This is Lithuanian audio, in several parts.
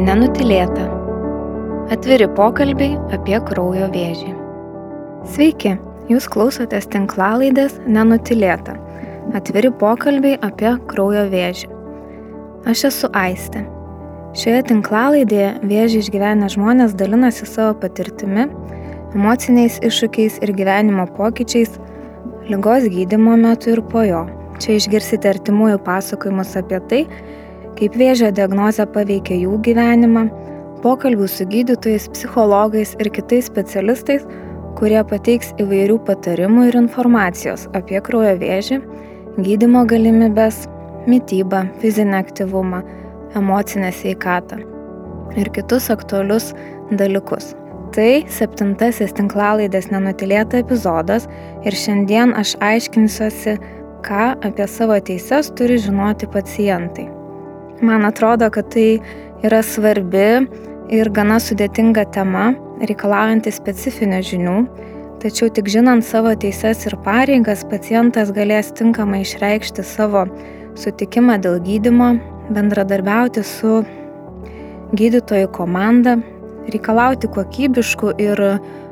Nenutilėta. Atviri pokalbiai apie kraujo vėžį. Sveiki, jūs klausotės tinklalaidės Nenutilėta. Atviri pokalbiai apie kraujo vėžį. Aš esu Aistė. Šioje tinklalaidėje vėžį išgyvenę žmonės dalinasi savo patirtimi, emociniais iššūkiais ir gyvenimo pokyčiais, lygos gydimo metu ir po jo. Čia išgirsite artimųjų pasakojimus apie tai, kaip vėžio diagnozė paveikia jų gyvenimą, pokalbių su gydytojais, psichologais ir kitais specialistais, kurie pateiks įvairių patarimų ir informacijos apie kraujo vėžį, gydimo galimybės, mytybą, fizinį aktyvumą, emocinę sveikatą ir kitus aktualius dalykus. Tai septintasis tinklalaidės nenutilėta epizodas ir šiandien aš aiškinsiuosi, ką apie savo teises turi žinoti pacientai. Man atrodo, kad tai yra svarbi ir gana sudėtinga tema, reikalaujanti specifinių žinių, tačiau tik žinant savo teises ir pareigas, pacientas galės tinkamai išreikšti savo sutikimą dėl gydimo, bendradarbiauti su gydytojų komanda, reikalauti kokybiškų ir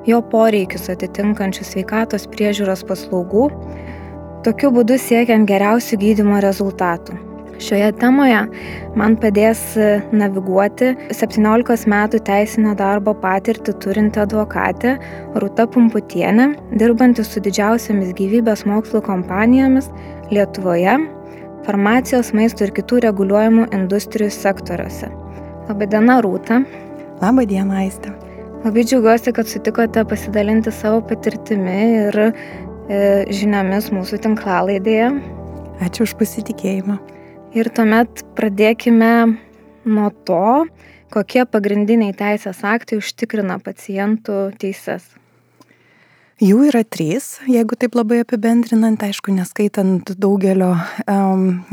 jo poreikius atitinkančių sveikatos priežiūros paslaugų, tokiu būdu siekiant geriausių gydimo rezultatų. Šioje temoje man padės naviguoti 17 metų teisinio darbo patirtį turinti advokatė Rūta Pumputienė, dirbanti su didžiausiamis gyvybės mokslo kompanijomis Lietuvoje, farmacijos, maisto ir kitų reguliuojamų industrijų sektoriuose. Labadiena, Rūta. Labadiena, Aistė. Labai džiaugiuosi, kad sutikote pasidalinti savo patirtimi ir e, žiniomis mūsų tinklalaidėje. Ačiū už pasitikėjimą. Ir tuomet pradėkime nuo to, kokie pagrindiniai teisės aktai užtikrina pacientų teises. Jų yra trys, jeigu taip labai apibendrinant, aišku, neskaitant daugelio um,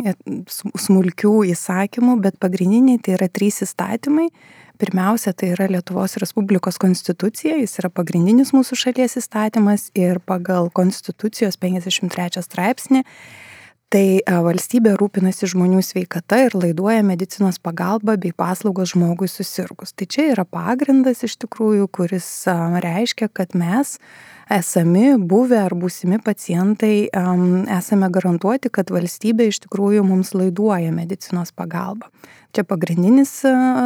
smulkių įsakymų, bet pagrindiniai tai yra trys įstatymai. Pirmiausia, tai yra Lietuvos Respublikos konstitucija, jis yra pagrindinis mūsų šalies įstatymas ir pagal konstitucijos 53 straipsnį tai valstybė rūpinasi žmonių sveikata ir laiduoja medicinos pagalbą bei paslaugos žmogui susirgus. Tai čia yra pagrindas iš tikrųjų, kuris reiškia, kad mes esami, buvę ar būsimi pacientai esame garantuoti, kad valstybė iš tikrųjų mums laiduoja medicinos pagalbą. Čia pagrindinis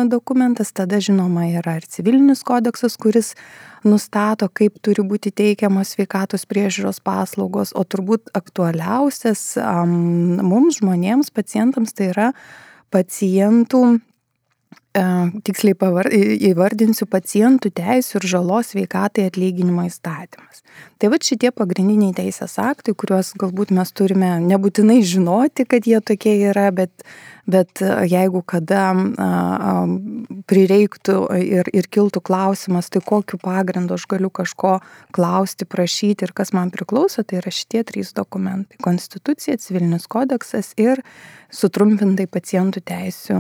dokumentas, tada žinoma yra ir civilinis kodeksas, kuris nustato, kaip turi būti teikiamos sveikatos priežiūros paslaugos, o turbūt aktualiausias um, mums žmonėms, pacientams, tai yra pacientų e, tiksliai pavar, įvardinsiu pacientų teisų ir žalos sveikatai atlyginimo įstatymas. Tai va šitie pagrindiniai teisės aktai, kuriuos galbūt mes turime nebūtinai žinoti, kad jie tokie yra, bet bet e, jeigu kada prireiktų ir, ir kiltų klausimas, tai kokiu pagrindu aš galiu kažko klausti, prašyti ir kas man priklauso, tai yra šitie trys dokumentai - Konstitucija, Civilinis kodeksas ir sutrumpintai pacientų teisų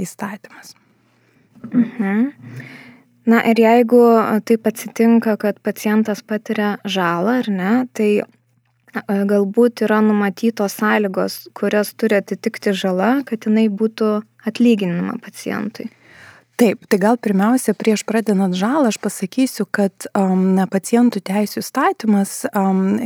įstatymas. Mhm. Na ir jeigu taip atsitinka, kad pacientas patiria žalą ar ne, tai galbūt yra numatytos sąlygos, kurias turi atitikti žala, kad jinai būtų atlyginama pacientui. Taip, tai gal pirmiausia, prieš pradedant žalą, aš pasakysiu, kad um, pacientų teisų statymas um,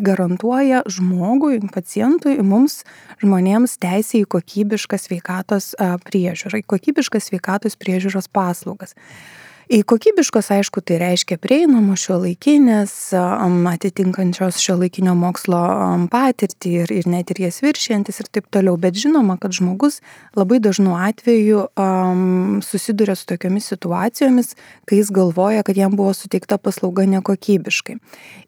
garantuoja žmogui, pacientui, mums, žmonėms teisę į kokybišką sveikatos uh, priežiūrą, į kokybišką sveikatos priežiūros paslaugas. Į kokybiškos, aišku, tai reiškia prieinamos šio laikinės, atitinkančios šio laikinio mokslo patirtį ir, ir net ir jas viršiantis ir taip toliau. Bet žinoma, kad žmogus labai dažnu atveju susiduria su tokiamis situacijomis, kai jis galvoja, kad jam buvo suteikta paslauga nekokybiškai.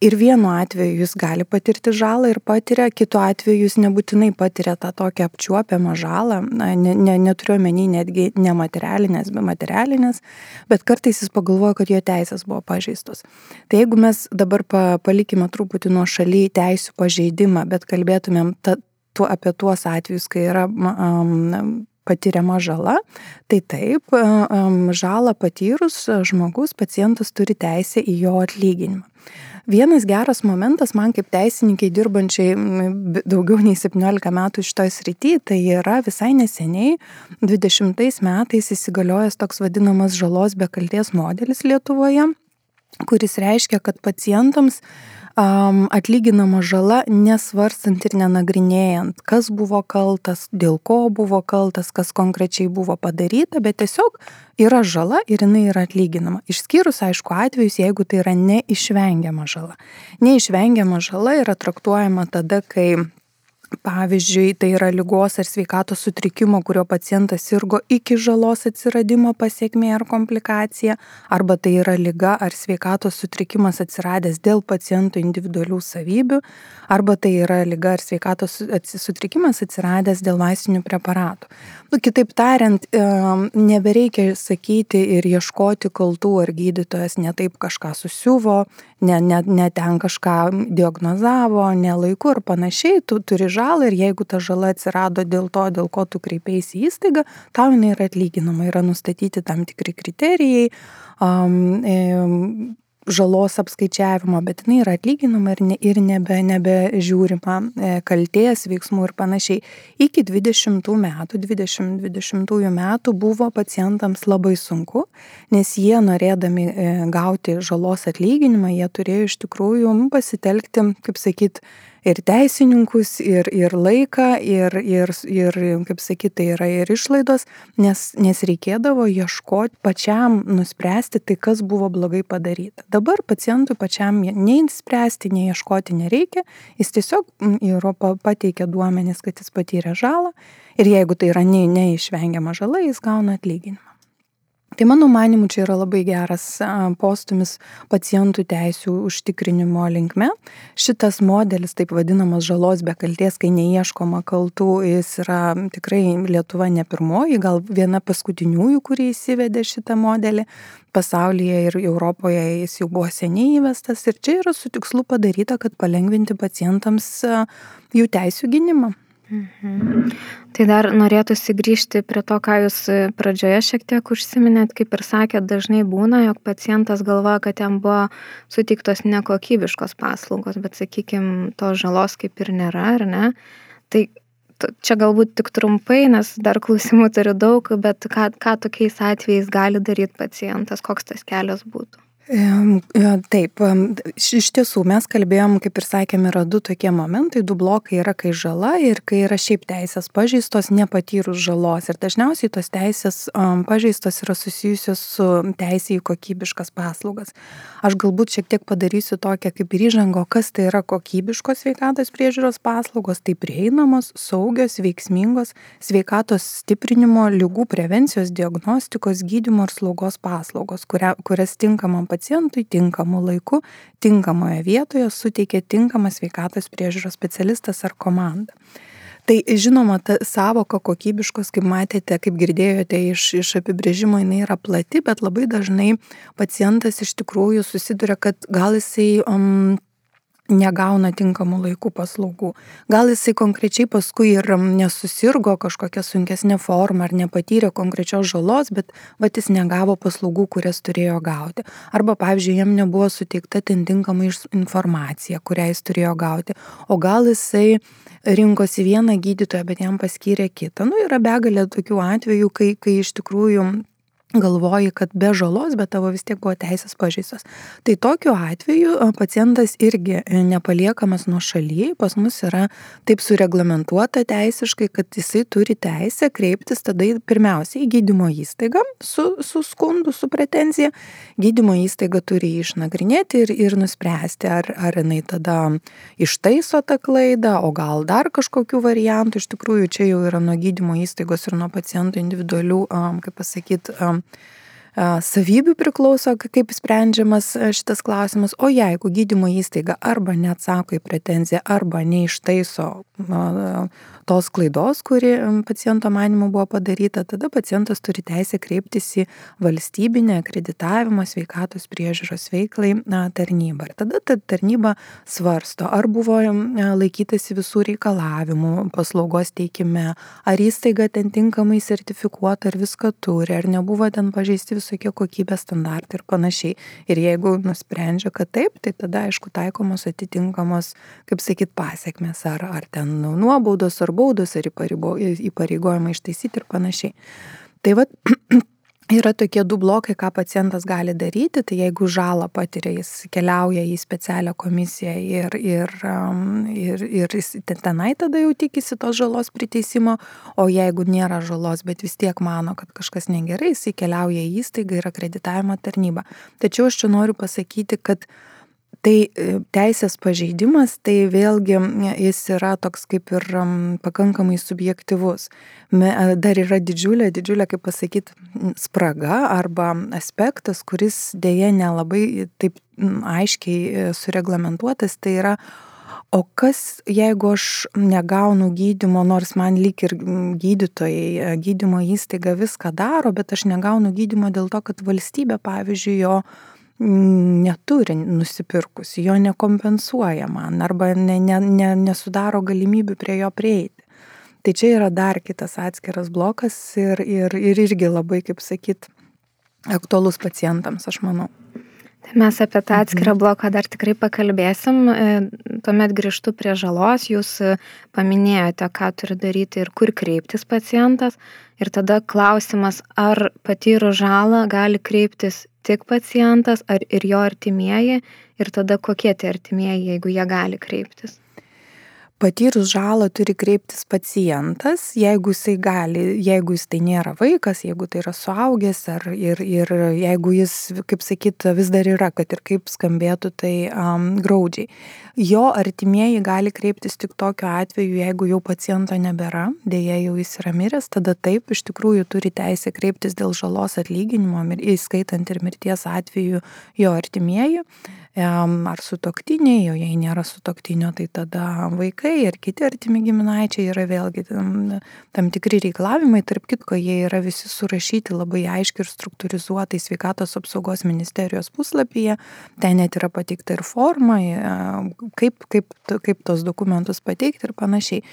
Ir vienu atveju jis gali patirti žalą ir patiria, kitu atveju jis nebūtinai patiria tą tokią apčiuopiamą žalą, ne, ne, neturiu omeny netgi nematerialinės, be materialinės, bet kartais kartais jis pagalvoja, kad jo teisės buvo pažeistos. Tai jeigu mes dabar pa, palikime truputį nuo šaly teisų pažeidimą, bet kalbėtumėm ta, tuo, apie tuos atvejus, kai yra um, patiriama žala, tai taip, žalą patyrus žmogus, pacientas turi teisę į jo atlyginimą. Vienas geras momentas man kaip teisininkai dirbančiai daugiau nei 17 metų šitoje srityje, tai yra visai neseniai, 20 metais įsigaliojęs toks vadinamas žalos be kalties modelis Lietuvoje, kuris reiškia, kad pacientams atlyginama žala nesvarstant ir nenagrinėjant, kas buvo kaltas, dėl ko buvo kaltas, kas konkrečiai buvo padaryta, bet tiesiog yra žala ir jinai yra atlyginama. Išskyrus, aišku, atvejus, jeigu tai yra neišvengiama žala. Neišvengiama žala yra traktuojama tada, kai Pavyzdžiui, tai yra lygos ar sveikatos sutrikimo, kurio pacientas sirgo iki žalos atsiradimo pasiekmė ar komplikacija, arba tai yra lyga ar sveikatos sutrikimas atsiradęs dėl paciento individualių savybių, arba tai yra lyga ar sveikatos sutrikimas atsiradęs dėl vaistinių preparatų. Nu, kitaip tariant, nebereikia sakyti ir ieškoti kaltų, ar gydytojas netaip kažką susiuvo, ne, ne, ne ten kažką diagnozavo, ne laiku ir panašiai, tu turi žalą ir jeigu ta žala atsirado dėl to, dėl ko tu kreipėsi į įstaigą, tau jinai yra atlyginama, yra nustatyti tam tikri kriterijai. Um, e, žalos apskaičiavimo, bet jinai yra atlyginama ir, ne, ir nebe, nebežiūrima e, kalties veiksmų ir panašiai. Iki 20 metų, 2020 metų buvo pacientams labai sunku, nes jie norėdami e, gauti žalos atlyginimą, jie turėjo iš tikrųjų pasitelkti, kaip sakyt, ir teisininkus, ir, ir laiką, ir, ir, ir, kaip sakyti, tai yra ir išlaidos, nes, nes reikėdavo ieškoti pačiam nuspręsti tai, kas buvo blogai padaryta. Dabar pacientui pačiam nei spręsti, nei ieškoti nereikia, jis tiesiog Europą pateikia duomenis, kad jis patyrė žalą ir jeigu tai yra neišvengiama žala, jis gauna atlyginimą. Tai mano manimu, čia yra labai geras postumis pacientų teisų užtikrinimo linkme. Šitas modelis, taip vadinamas žalos be kalties, kai neieškoma kaltų, jis yra tikrai Lietuva ne pirmoji, gal viena paskutiniųjų, kurie įsivedė šitą modelį. Pasaulyje ir Europoje jis jau buvo seniai įvestas ir čia yra su tikslu padaryta, kad palengvinti pacientams jų teisų gynimą. Mhm. Tai dar norėtųsi grįžti prie to, ką jūs pradžioje šiek tiek užsiminėt, kaip ir sakėt, dažnai būna, jog pacientas galvoja, kad jam buvo suteiktos nekokybiškos paslaugos, bet sakykime, to žalos kaip ir nėra, ar ne? Tai čia galbūt tik trumpai, nes dar klausimų turiu daug, bet ką, ką tokiais atvejais gali daryti pacientas, koks tas kelias būtų? Taip, iš tiesų mes kalbėjom, kaip ir sakėm, yra du tokie momentai, du blokai yra, kai žala ir kai yra šiaip teisės pažeistos nepatyrus žalos. Ir dažniausiai tos teisės pažeistos yra susijusios su teisė į kokybiškas paslaugas. Aš galbūt šiek tiek padarysiu tokią kaip ir įžango, kas tai yra kokybiškos sveikatos priežiūros paslaugos, tai prieinamos, saugios, veiksmingos sveikatos stiprinimo, lygų prevencijos, diagnostikos, gydimo ir slaugos paslaugos, kuria, kurias tinkamam pacientui tinkamu laiku, tinkamoje vietoje suteikia tinkamas sveikatos priežiūros specialistas ar komanda. Tai žinoma, ta savoka kokybiškos, kaip matėte, kaip girdėjote iš, iš apibrėžimo, jinai yra plati, bet labai dažnai pacientas iš tikrųjų susiduria, kad gal jisai um, negauna tinkamų laikų paslaugų. Gal jisai konkrečiai paskui ir nesusirgo kažkokia sunkesnė forma ar nepatyrė konkrečios žalos, bet va jis negavo paslaugų, kurias turėjo gauti. Arba, pavyzdžiui, jam nebuvo suteikta tinkamai informacija, kurią jis turėjo gauti. O gal jisai rinkosi vieną gydytoją, bet jam paskyrė kitą. Nu, yra begalė tokių atvejų, kai, kai iš tikrųjų galvoji, kad be žalos, bet tavo vis tiek buvo teisės pažeistos. Tai tokiu atveju pacientas irgi e, nepaliekamas nuo šalyje, pas mus yra taip sureglamentuota teisiškai, kad jisai turi teisę kreiptis tada pirmiausia į gydymo įstaigą su, su skundu, su pretencija. Gydymo įstaiga turi išnagrinėti ir, ir nuspręsti, ar, ar jinai tada ištaiso tą klaidą, o gal dar kažkokių variantų. Iš tikrųjų, čia jau yra nuo gydymo įstaigos ir nuo pacientų individualių, kaip pasakyti, om. Savybių priklauso, kaip sprendžiamas šitas klausimas, o jeigu gydymo įstaiga arba neatsako į pretenziją, arba neištaiso tos klaidos, kuri paciento manimu buvo padaryta, tada pacientas turi teisę kreiptis į valstybinę akreditavimo sveikatos priežiūros veiklai tarnybą. Ir tada ta tarnyba svarsto, ar buvo laikytasi visų reikalavimų paslaugos teikime, ar įstaiga ten tinkamai sertifikuota, ar viską turi, ar nebuvo ten pažeisti visokie kokybės standartai ir panašiai. Ir jeigu nusprendžia, kad taip, tai tada aišku taikomos atitinkamos, kaip sakyt, pasiekmes, ar, ar ten nuobaudos, ar baudos ar įpareigojimai ištaisyti ir panašiai. Tai va, yra tokie du blokai, ką pacientas gali daryti, tai jeigu žalą patiria, jis keliauja į specialią komisiją ir, ir, ir, ir jis tenai tada jau tikisi tos žalos priteisimo, o jeigu nėra žalos, bet vis tiek mano, kad kažkas negerai, jis keliauja į įstaigą ir akreditavimo tarnybą. Tačiau aš čia noriu pasakyti, kad Tai e, teisės pažeidimas, tai vėlgi jis yra toks kaip ir pakankamai subjektivus. E, dar yra didžiulė, didžiulė, kaip pasakyti, spraga arba aspektas, kuris dėje nelabai taip aiškiai e, sureglamentuotas, tai yra O kas, jeigu aš negaunu gydimo, nors man lyg ir gydytojai, gydymo įstaiga viską daro, bet aš negaunu gydimo dėl to, kad valstybė, pavyzdžiui, jo neturi nusipirkusi, jo nekompensuoja man arba ne, ne, ne, nesudaro galimybių prie jo prieiti. Tai čia yra dar kitas atskiras blokas ir, ir, ir irgi labai, kaip sakyt, aktualus pacientams, aš manau. Tai mes apie tą atskirą mhm. bloką dar tikrai pakalbėsim. E, tuomet grįžtu prie žalos. Jūs e, paminėjote, ką turi daryti ir kur kreiptis pacientas. Ir tada klausimas, ar patyrus žalą gali kreiptis tik pacientas ar ir jo artimieji ir tada kokie tie artimieji, jeigu jie gali kreiptis? Patyrus žalą turi kreiptis pacientas, jeigu jisai gali, jeigu jis tai nėra vaikas, jeigu tai yra suaugęs ar, ir, ir jeigu jis, kaip sakyt, vis dar yra, kad ir kaip skambėtų tai um, graudžiai. Jo artimieji gali kreiptis tik tokiu atveju, jeigu jau paciento nebėra, dėja jau jis yra miręs, tada taip iš tikrųjų turi teisę kreiptis dėl žalos atlyginimo, įskaitant ir mirties atveju jo artimieji ar sutoktiniai, o jei nėra sutoktinio, tai tada vaikai ir kiti artimi giminaičiai yra vėlgi tam, tam tikri reikalavimai, tarp kitko jie yra visi surašyti labai aiškiai ir struktūrizuotai sveikatos apsaugos ministerijos puslapyje, ten net yra pateikta ir forma, kaip, kaip, kaip tos dokumentus pateikti ir panašiai.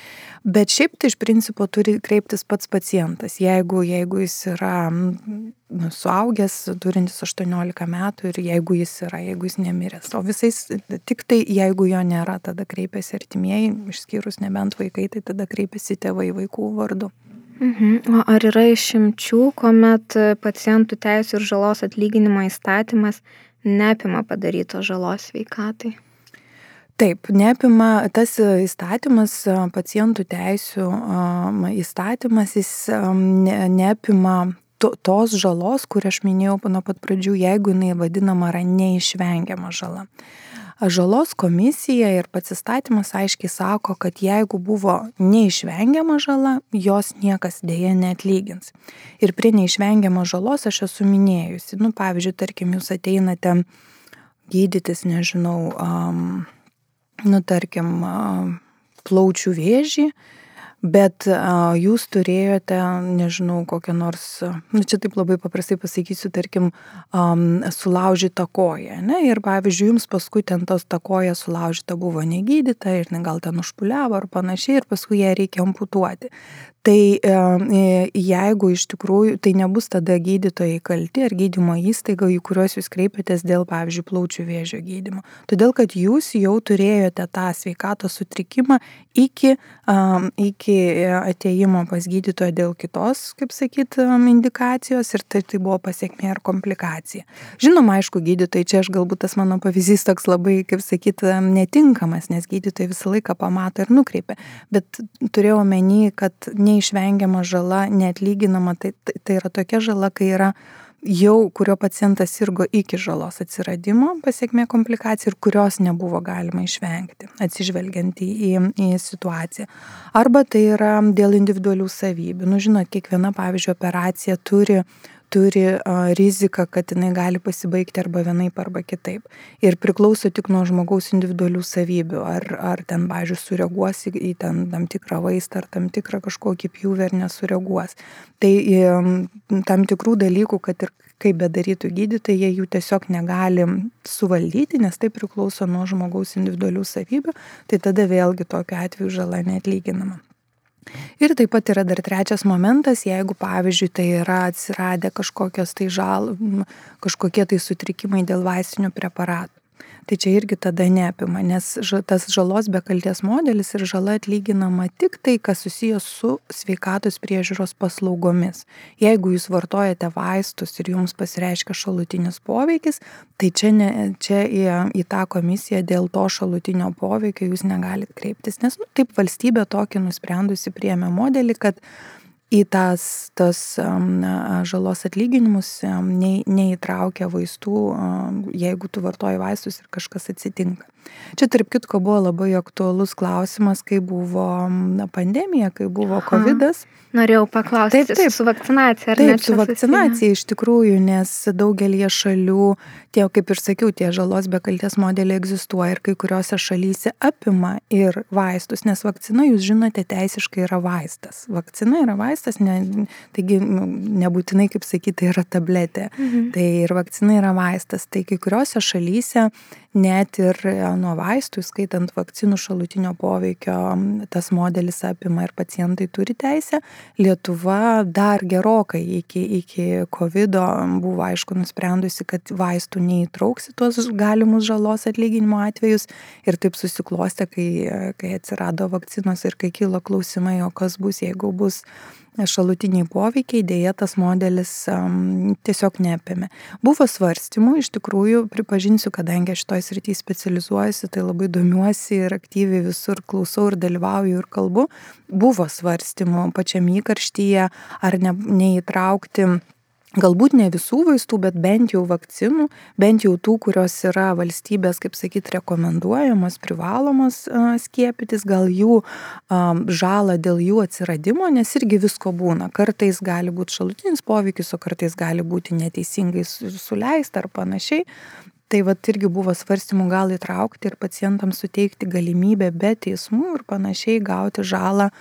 Bet šiaip tai iš principo turi kreiptis pats pacientas, jeigu, jeigu jis yra nu, suaugęs, turintis 18 metų ir jeigu jis yra, jeigu jis nemiręs. O visais, tik tai jeigu jo nėra, tada kreipiasi artimieji, išskyrus nebent vaikai, tai tada kreipiasi tėvai vaikų vardu. Mhm. O ar yra išimčių, kuomet pacientų teisų ir žalos atlyginimo įstatymas neapima padarytos žalos sveikatai? Taip, neapima tas įstatymas, pacientų teisų įstatymas, jis neapima to, tos žalos, kur aš minėjau nuo pat pradžių, jeigu jinai vadinama yra neišvengiama žala. Žalos komisija ir pats įstatymas aiškiai sako, kad jeigu buvo neišvengiama žala, jos niekas dėje neatlygins. Ir prie neišvengiama žalos aš esu minėjusi. Nu, pavyzdžiui, tarkim, jūs ateinate gydytis, nežinau, um, nu, tarkim, um, plaučių vėžį, Bet a, jūs turėjote, nežinau, kokią nors, nu čia taip labai paprastai pasakysiu, tarkim, um, sulaužytą koją. Ne? Ir pavyzdžiui, jums paskui ten tos ta koja sulaužyta buvo negydyta ir gal ten užpuliavo ar panašiai ir paskui ją reikia amputuoti. Tai e, jeigu iš tikrųjų tai nebus tada gydytojai kalti ar gydymo įstaiga, į kuriuos jūs kreipiatės dėl, pavyzdžiui, plaučių vėžio gydymo. Todėl, kad jūs jau turėjote tą sveikatos sutrikimą iki, iki ateimo pas gydytoją dėl kitos, kaip sakyt, indikacijos ir tai, tai buvo pasiekmė ar komplikacija. Žinoma, aišku, gydytojai, čia aš galbūt tas mano pavyzdys toks labai, kaip sakyt, netinkamas, nes gydytojai visą laiką pamato ir nukreipia. Bet turėjau omeny, kad ne neišvengiama žala, neatlyginama, tai, tai, tai yra tokia žala, kai yra jau, kurio pacientas sirgo iki žalos atsiradimo, pasiekmė komplikacija ir kurios nebuvo galima išvengti, atsižvelgiant į, į, į situaciją. Arba tai yra dėl individualių savybių. Nu, žinot, kiekviena, pavyzdžiui, operacija turi turi riziką, kad jinai gali pasibaigti arba vienaip, arba kitaip. Ir priklauso tik nuo žmogaus individualių savybių, ar, ar ten, pažiūrėjau, sureaguos į, ten, tam tikrą vaistą, ar tam tikrą kažkokį pjūvį, ar nesureaguos. Tai tam tikrų dalykų, kad ir kaip bedarytų gydytojai, jie jų tiesiog negali suvaldyti, nes tai priklauso nuo žmogaus individualių savybių, tai tada vėlgi tokiu atveju žala neatlyginama. Ir taip pat yra dar trečias momentas, jeigu pavyzdžiui tai yra atsiradę kažkokios tai žal, kažkokie tai sutrikimai dėl vaistinių preparatų tai čia irgi tada neapima, nes tas žalos be kalties modelis ir žala atlyginama tik tai, kas susijęs su sveikatos priežiūros paslaugomis. Jeigu jūs vartojate vaistus ir jums pasireiškia šalutinis poveikis, tai čia, ne, čia į, į tą komisiją dėl to šalutinio poveikio jūs negalite kreiptis, nes nu, taip valstybė tokį nusprendusi priemė modelį, kad į tas, tas žalos atlyginimus ne, neįtraukia vaistų, jeigu tu vartoji vaistus ir kažkas atsitinka. Čia tarp kitko buvo labai aktuolus klausimas, kai buvo na, pandemija, kai buvo COVID. -as. Norėjau paklausti, taip, taip, su vakcinacija ar ne? Taip, su vakcinacija iš tikrųjų, nes daugelie šalių, tie, kaip ir sakiau, tie žalos be kalties modeliai egzistuoja ir kai kuriuose šalyse apima ir vaistus, nes vakcina, jūs žinote, teisiškai yra vaistas. Vakcina yra vaistas, ne, taigi nebūtinai, kaip sakyti, tai yra tabletė. Mhm. Tai ir vakcina yra vaistas. Tai kai kuriuose šalyse net ir e, nuo vaistų, skaitant vakcinų šalutinio poveikio, tas modelis apima ir pacientai turi teisę. Lietuva dar gerokai iki, iki COVID buvo aišku nusprendusi, kad vaistų neįtrauksi tuos galimus žalos atlyginimo atvejus ir taip susiklostė, kai, kai atsirado vakcinos ir kai kilo klausimai, o kas bus, jeigu bus šalutiniai poveikiai, dėja tas modelis tiesiog neapėmė. Buvo svarstymų, iš tikrųjų, pripažinsiu, kadangi aš toj srityje specializuojuosi, tai labai domiuosi ir aktyviai visur klausau ir dalyvauju ir kalbu. Buvo svarstymų pačiame įkarštyje, ar ne, neįtraukti galbūt ne visų vaistų, bet bent jau vakcinų, bent jau tų, kurios yra valstybės, kaip sakyti, rekomenduojamos, privalomos skiepytis, gal jų žalą dėl jų atsiradimo, nes irgi visko būna. Kartais gali būti šalutinis poveikis, o kartais gali būti neteisingai suleista ar panašiai. Tai vat irgi buvo svarstymų gal įtraukti ir pacientams suteikti galimybę be teismų ir panašiai gauti žalą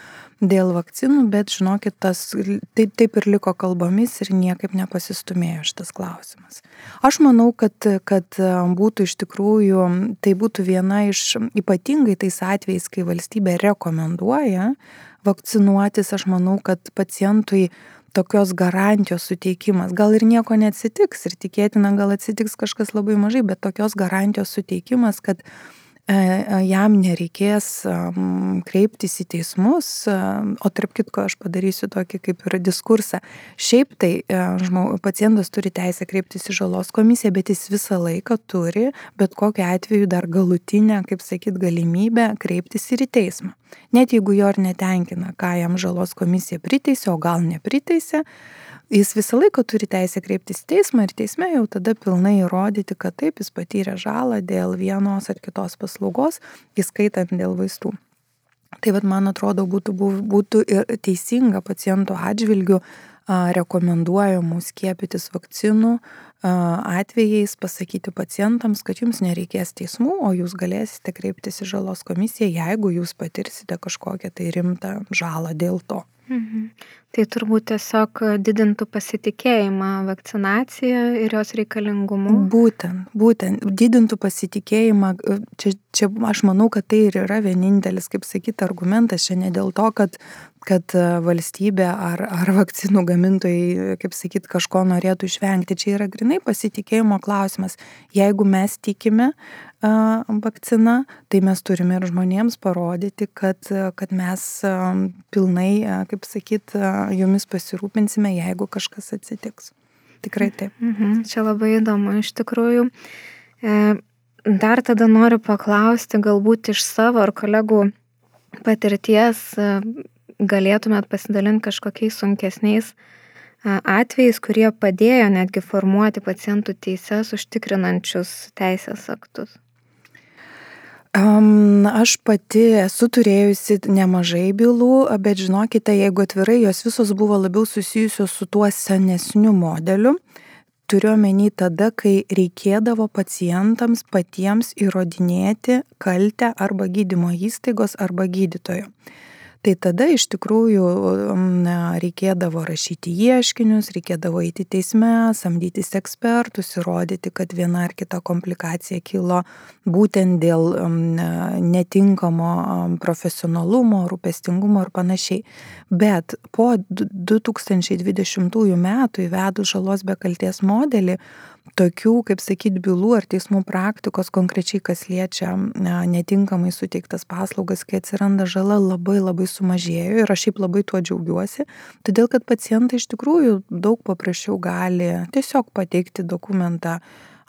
dėl vakcinų, bet žinokit, tas taip, taip ir liko kalbomis ir niekaip nepasistumėjo šitas klausimas. Aš manau, kad, kad e, būtų iš tikrųjų, tai būtų viena iš ypatingai tais atvejais, kai valstybė rekomenduoja vakcinuotis, aš manau, kad pacientui tokios garantijos suteikimas, gal ir nieko neatsitiks ir tikėtina, gal atsitiks kažkas labai mažai, bet tokios garantijos suteikimas, kad jam nereikės kreiptis į teismus, o tarp kitko aš padarysiu tokį kaip ir diskursą. Šiaip tai e, žmog, pacientas turi teisę kreiptis į žalos komisiją, bet jis visą laiką turi, bet kokiu atveju dar galutinę, kaip sakyt, galimybę kreiptis ir į teismą. Net jeigu jo ir netenkina, ką jam žalos komisija priteisė, o gal nepriteisė, jis visą laiką turi teisę kreiptis į teismą ir teisme jau tada pilnai įrodyti, kad taip jis patyrė žalą dėl vienos ar kitos paslaugos, įskaitant dėl vaistų. Tai vad man atrodo būtų, būtų ir teisinga pacientų atžvilgių rekomenduojamų skiepytis vakcinų atvejais pasakyti pacientams, kad jums nereikės teismų, o jūs galėsite kreiptis į žalos komisiją, jeigu jūs patirsite kažkokią tai rimtą žalą dėl to. Mhm. Tai turbūt tiesiog didintų pasitikėjimą vakcinacija ir jos reikalingumu. Būtent, būtent, didintų pasitikėjimą. Čia, čia aš manau, kad tai ir yra vienintelis, kaip sakyti, argumentas. Čia ne dėl to, kad kad valstybė ar, ar vakcinų gamintojai, kaip sakyt, kažko norėtų išvengti. Čia yra grinai pasitikėjimo klausimas. Jeigu mes tikime vakcina, tai mes turime ir žmonėms parodyti, kad, kad mes pilnai, kaip sakyt, jomis pasirūpinsime, jeigu kažkas atsitiks. Tikrai taip. Mhm, čia labai įdomu iš tikrųjų. E, dar tada noriu paklausti, galbūt iš savo ar kolegų patirties e, galėtumėt pasidalinti kažkokiais sunkesniais atvejais, kurie padėjo netgi formuoti pacientų teises užtikrinančius teisės aktus. Um, aš pati esu turėjusi nemažai bylų, bet žinokite, jeigu atvirai, jos visos buvo labiau susijusios su tuo senesniu modeliu. Turiu omeny tada, kai reikėdavo pacientams patiems įrodinėti kaltę arba gydymo įstaigos arba gydytojo tai tada iš tikrųjų reikėdavo rašyti ieškinius, reikėdavo eiti teisme, samdytis ekspertus, įrodyti, kad viena ar kita komplikacija kilo būtent dėl netinkamo profesionalumo, rūpestingumo ir panašiai. Bet po 2020 metų įvedus žalos be kalties modelį, tokių, kaip sakyt, bylų ar teismų praktikos konkrečiai, kas liečia netinkamai suteiktas paslaugas, kai atsiranda žala, labai labai sumažėjo ir aš šiaip labai tuo džiaugiuosi, todėl kad pacientai iš tikrųjų daug paprasčiau gali tiesiog pateikti dokumentą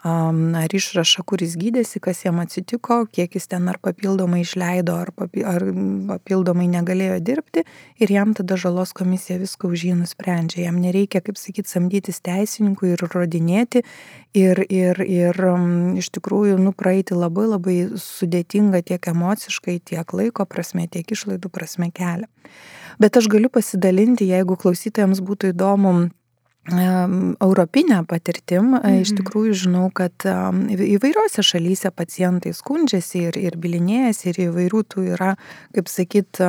ar išrašą, kuris gydėsi, kas jam atsitiko, kiek jis ten ar papildomai išleido, ar, papi, ar papildomai negalėjo dirbti ir jam tada žalos komisija viską už jį nusprendžia. Jam nereikia, kaip sakyt, samdytis teisininkų ir rodinėti ir, ir, ir iš tikrųjų nupraeiti labai labai sudėtingą tiek emociškai, tiek laiko prasme, tiek išlaidų prasme kelią. Bet aš galiu pasidalinti, jeigu klausytojams būtų įdomu, europinę patirtim. Mhm. Iš tikrųjų žinau, kad įvairiose šalyse pacientai skundžiasi ir, ir bilinėjasi ir įvairių tų yra, kaip sakyt,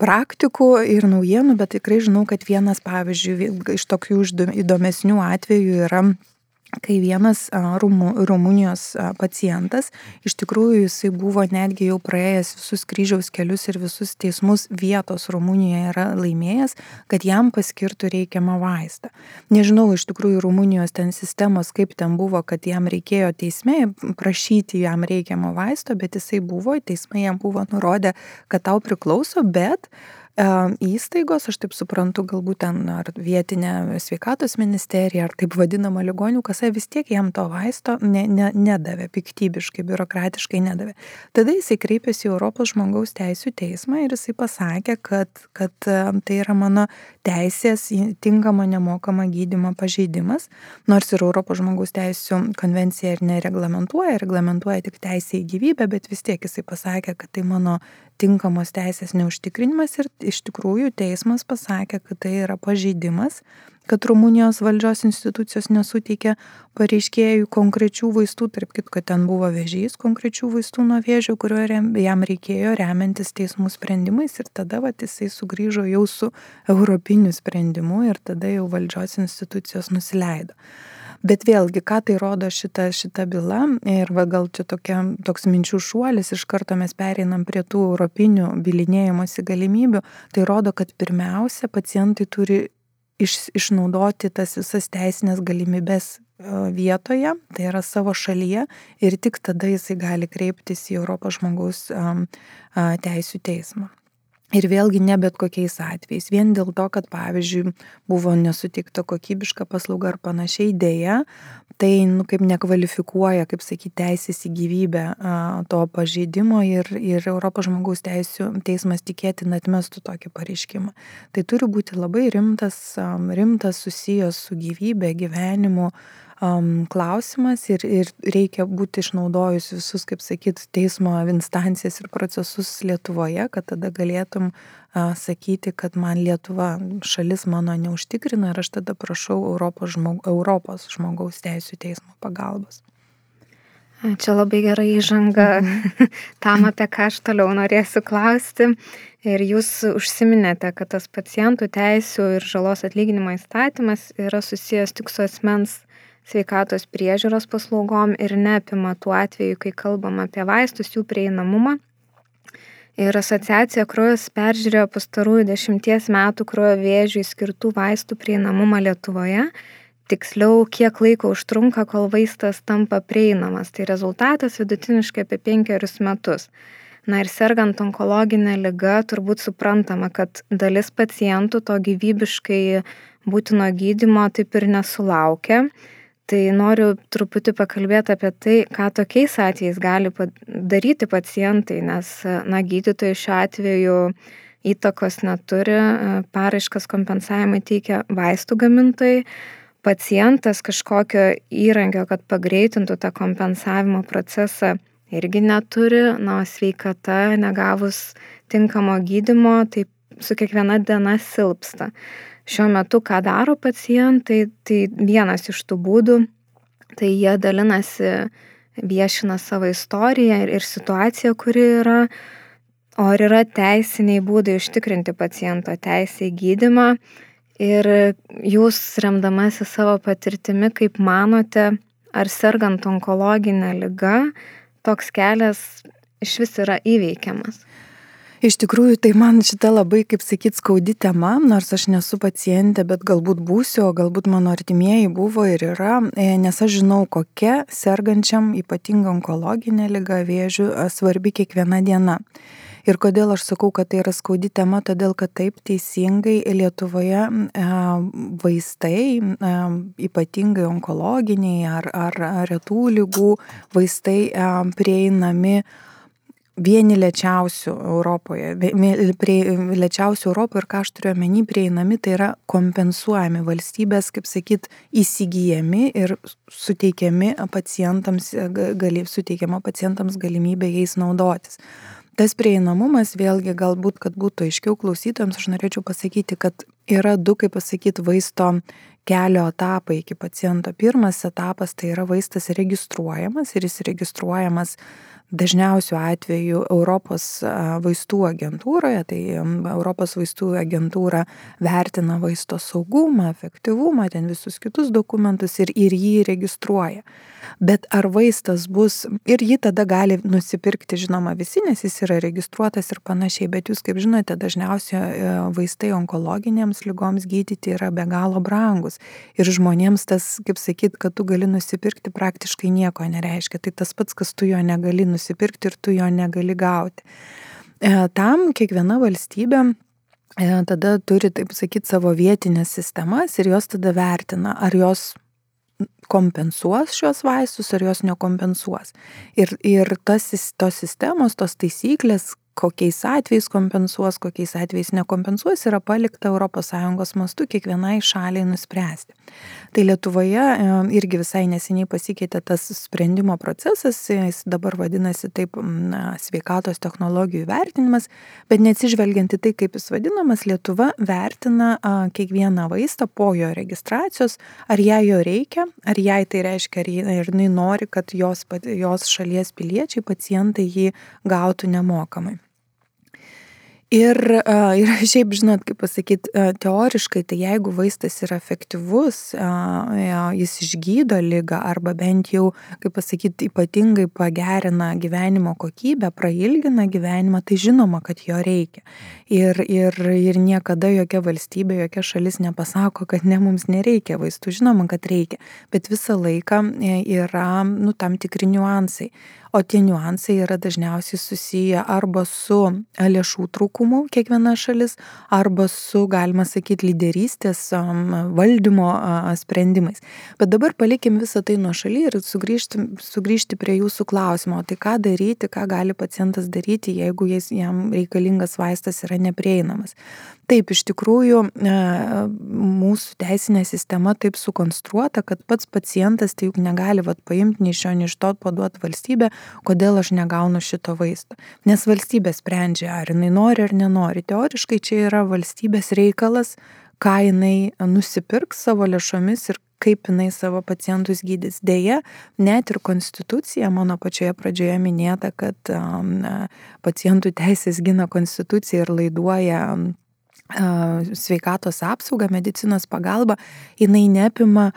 praktikų ir naujienų, bet tikrai žinau, kad vienas, pavyzdžiui, iš tokių įdomesnių atvejų yra kai vienas Rumu, Rumunijos pacientas, iš tikrųjų jisai buvo netgi jau praėjęs visus kryžiaus kelius ir visus teismus vietos Rumunijoje yra laimėjęs, kad jam paskirtų reikiamą vaistą. Nežinau iš tikrųjų Rumunijos ten sistemos, kaip ten buvo, kad jam reikėjo teisme prašyti jam reikiamą vaisto, bet jisai buvo, teismai jam buvo nurodę, kad tau priklauso, bet įstaigos, aš taip suprantu, galbūt ten ar vietinė sveikatos ministerija, ar taip vadinama ligonių kasa, vis tiek jam to vaisto ne, ne, nedavė, piktybiškai, biurokratiškai nedavė. Tada jisai kreipėsi į Europos žmogaus teisų teismą ir jisai pasakė, kad, kad tai yra mano teisės tinkamo nemokama gydimo pažeidimas, nors ir Europos žmogaus teisų konvencija ir nereglamentuoja, reglamentuoja tik teisę į gyvybę, bet vis tiek jisai pasakė, kad tai mano tinkamos teisės neužtikrinimas ir iš tikrųjų teismas pasakė, kad tai yra pažeidimas, kad Rumunijos valdžios institucijos nesuteikė pareiškėjų konkrečių vaistų, tarp kitko ten buvo vežys konkrečių vaistų nuo vėžio, kurio jam reikėjo remiantis teismų sprendimais ir tada vat, jisai sugrįžo jau su europiniu sprendimu ir tada jau valdžios institucijos nusileido. Bet vėlgi, ką tai rodo šita, šita byla ir va, gal čia tokia, toks minčių šuolis, iš karto mes pereinam prie tų europinių bilinėjimosi galimybių, tai rodo, kad pirmiausia pacientai turi iš, išnaudoti tas visas teisinės galimybės e, vietoje, tai yra savo šalyje ir tik tada jisai gali kreiptis į Europos žmogaus teisų teismą. Ir vėlgi ne bet kokiais atvejais. Vien dėl to, kad pavyzdžiui buvo nesutikta kokybiška paslauga ar panašiai dėja, tai nu, kaip nekvalifikuoja, kaip sakyti, teisės į gyvybę a, to pažeidimo ir, ir Europos žmogaus teisų teismas tikėtina atmestų tokį pareiškimą. Tai turi būti labai rimtas, rimtas susijęs su gyvybė, gyvenimu um, klausimas ir, ir reikia būti išnaudojus visus, kaip sakyt, teismo instancijas ir procesus Lietuvoje, kad tada galėtum uh, sakyti, kad man Lietuva šalis mano neužtikrina ir aš tada prašau Europos, žmog, Europos žmogaus teisų teismo pagalbos. Čia labai gerai įžanga tam, apie ką aš toliau norėsiu klausti. Ir jūs užsiminėte, kad tas pacientų teisų ir žalos atlyginimo įstatymas yra susijęs tik su asmens sveikatos priežiūros paslaugom ir neapima tų atvejų, kai kalbam apie vaistus, jų prieinamumą. Ir asociacija Kraujas peržiūrėjo pastarųjų dešimties metų kraujo vėžiui skirtų vaistų prieinamumą Lietuvoje. Tiksliau, kiek laiko užtrunka, kol vaistas tampa prieinamas. Tai rezultatas vidutiniškai apie penkerius metus. Na ir sergant onkologinę lygą, turbūt suprantama, kad dalis pacientų to gyvybiškai būtino gydimo taip ir nesulaukia. Tai noriu truputį pakalbėti apie tai, ką tokiais atvejais gali daryti pacientai, nes, na, gydytojai šiuo atveju įtakos neturi, paraiškas kompensavimai teikia vaistų gamintojai, pacientas kažkokio įrankio, kad pagreitintų tą kompensavimo procesą irgi neturi, na, sveikata negavus tinkamo gydimo, tai su kiekviena diena silpsta. Šiuo metu, ką daro pacientai, tai vienas iš tų būdų, tai jie dalinasi, viešina savo istoriją ir, ir situaciją, kuri yra, o ar yra teisiniai būdai užtikrinti paciento teisę į gydimą. Ir jūs remdamasi savo patirtimi, kaip manote, ar sergant onkologinę lygą, toks kelias iš vis yra įveikiamas? Iš tikrųjų, tai man šita labai, kaip sakyt, skaudi tema, nors aš nesu pacientė, bet galbūt būsiu, o galbūt mano artimieji buvo ir yra, e, nes aš žinau, kokia sergančiam ypatinga onkologinė lyga vėžių svarbi kiekviena diena. Ir kodėl aš sakau, kad tai yra skaudi tema, todėl kad taip teisingai Lietuvoje e, vaistai, e, ypatingai onkologiniai ar, ar retų lygų vaistai e, prieinami vieni lėčiausių Europoje, prie, lėčiausių Europoje ir ką aš turiu omeny prieinami, tai yra kompensuojami valstybės, kaip sakyt, įsigijami ir suteikiami pacientams, gali, suteikiama pacientams galimybė jais naudotis. Tas prieinamumas, vėlgi galbūt, kad būtų aiškiau klausytojams, aš norėčiau pasakyti, kad yra du, kaip pasakyti, vaisto kelio etapai iki paciento. Pirmas etapas tai yra vaistas registruojamas ir jis registruojamas dažniausiu atveju Europos vaistų agentūroje, tai Europos vaistų agentūra vertina vaisto saugumą, efektyvumą, ten visus kitus dokumentus ir, ir jį registruoja. Bet ar vaistas bus ir jį tada gali nusipirkti, žinoma, visi, nes jis yra registruotas ir panašiai, bet jūs, kaip žinote, dažniausiai e, vaistai onkologinėms lygoms gydyti yra be galo brangus. Ir žmonėms tas, kaip sakyt, kad tu gali nusipirkti, praktiškai nieko nereiškia. Tai tas pats, kas tu jo negali nusipirkti ir tu jo negali gauti. E, tam kiekviena valstybė e, tada turi, taip sakyti, savo vietinės sistemas ir jos tada vertina, ar jos kompensuos šios vaistus ar jos nekompensuos. Ir, ir tas, tos sistemos, tos taisyklės, kokiais atvejais kompensuos, kokiais atvejais nekompensuos, yra palikta ES mastu kiekvienai šaliai nuspręsti. Tai Lietuvoje e, irgi visai neseniai pasikeitė tas sprendimo procesas, jis dabar vadinasi taip na, sveikatos technologijų vertinimas, bet neatsižvelgiant į tai, kaip jis vadinamas, Lietuva vertina kiekvieną vaistą po jo registracijos, ar jai jo reikia, ar jai tai reiškia, ar jinai nori, kad jos, jos šalies piliečiai, pacientai jį gautų nemokamai. Ir, ir šiaip, žinot, kaip pasakyti, teoriškai, tai jeigu vaistas yra efektyvus, jis išgydo lygą arba bent jau, kaip pasakyti, ypatingai pagerina gyvenimo kokybę, prailgina gyvenimą, tai žinoma, kad jo reikia. Ir, ir, ir niekada jokia valstybė, jokia šalis nepasako, kad ne mums nereikia vaistų, žinoma, kad reikia, bet visą laiką e, yra nu, tam tikri niuansai o tie niuansai yra dažniausiai susiję arba su lėšų trūkumu kiekviena šalis, arba su, galima sakyti, lyderystės valdymo sprendimais. Bet dabar palikim visą tai nuo šaly ir sugrįžti, sugrįžti prie jūsų klausimo. Tai ką daryti, ką gali pacientas daryti, jeigu jis, jam reikalingas vaistas yra neprieinamas. Taip, iš tikrųjų, mūsų teisinė sistema taip sukonstruota, kad pats pacientas tai juk negali vat, paimti nei šio, nei iš to paduoti valstybę, kodėl aš negaunu šito vaisto. Nes valstybė sprendžia, ar jinai nori ar nenori. Teoriškai čia yra valstybės reikalas, ką jinai nusipirks savo lėšomis ir kaip jinai savo pacientus gydys. Deja, net ir konstitucija, mano pačioje pradžioje minėta, kad um, pacientų teisės gina konstitucija ir laiduoja um, sveikatos apsaugą, medicinos pagalbą, jinai neapima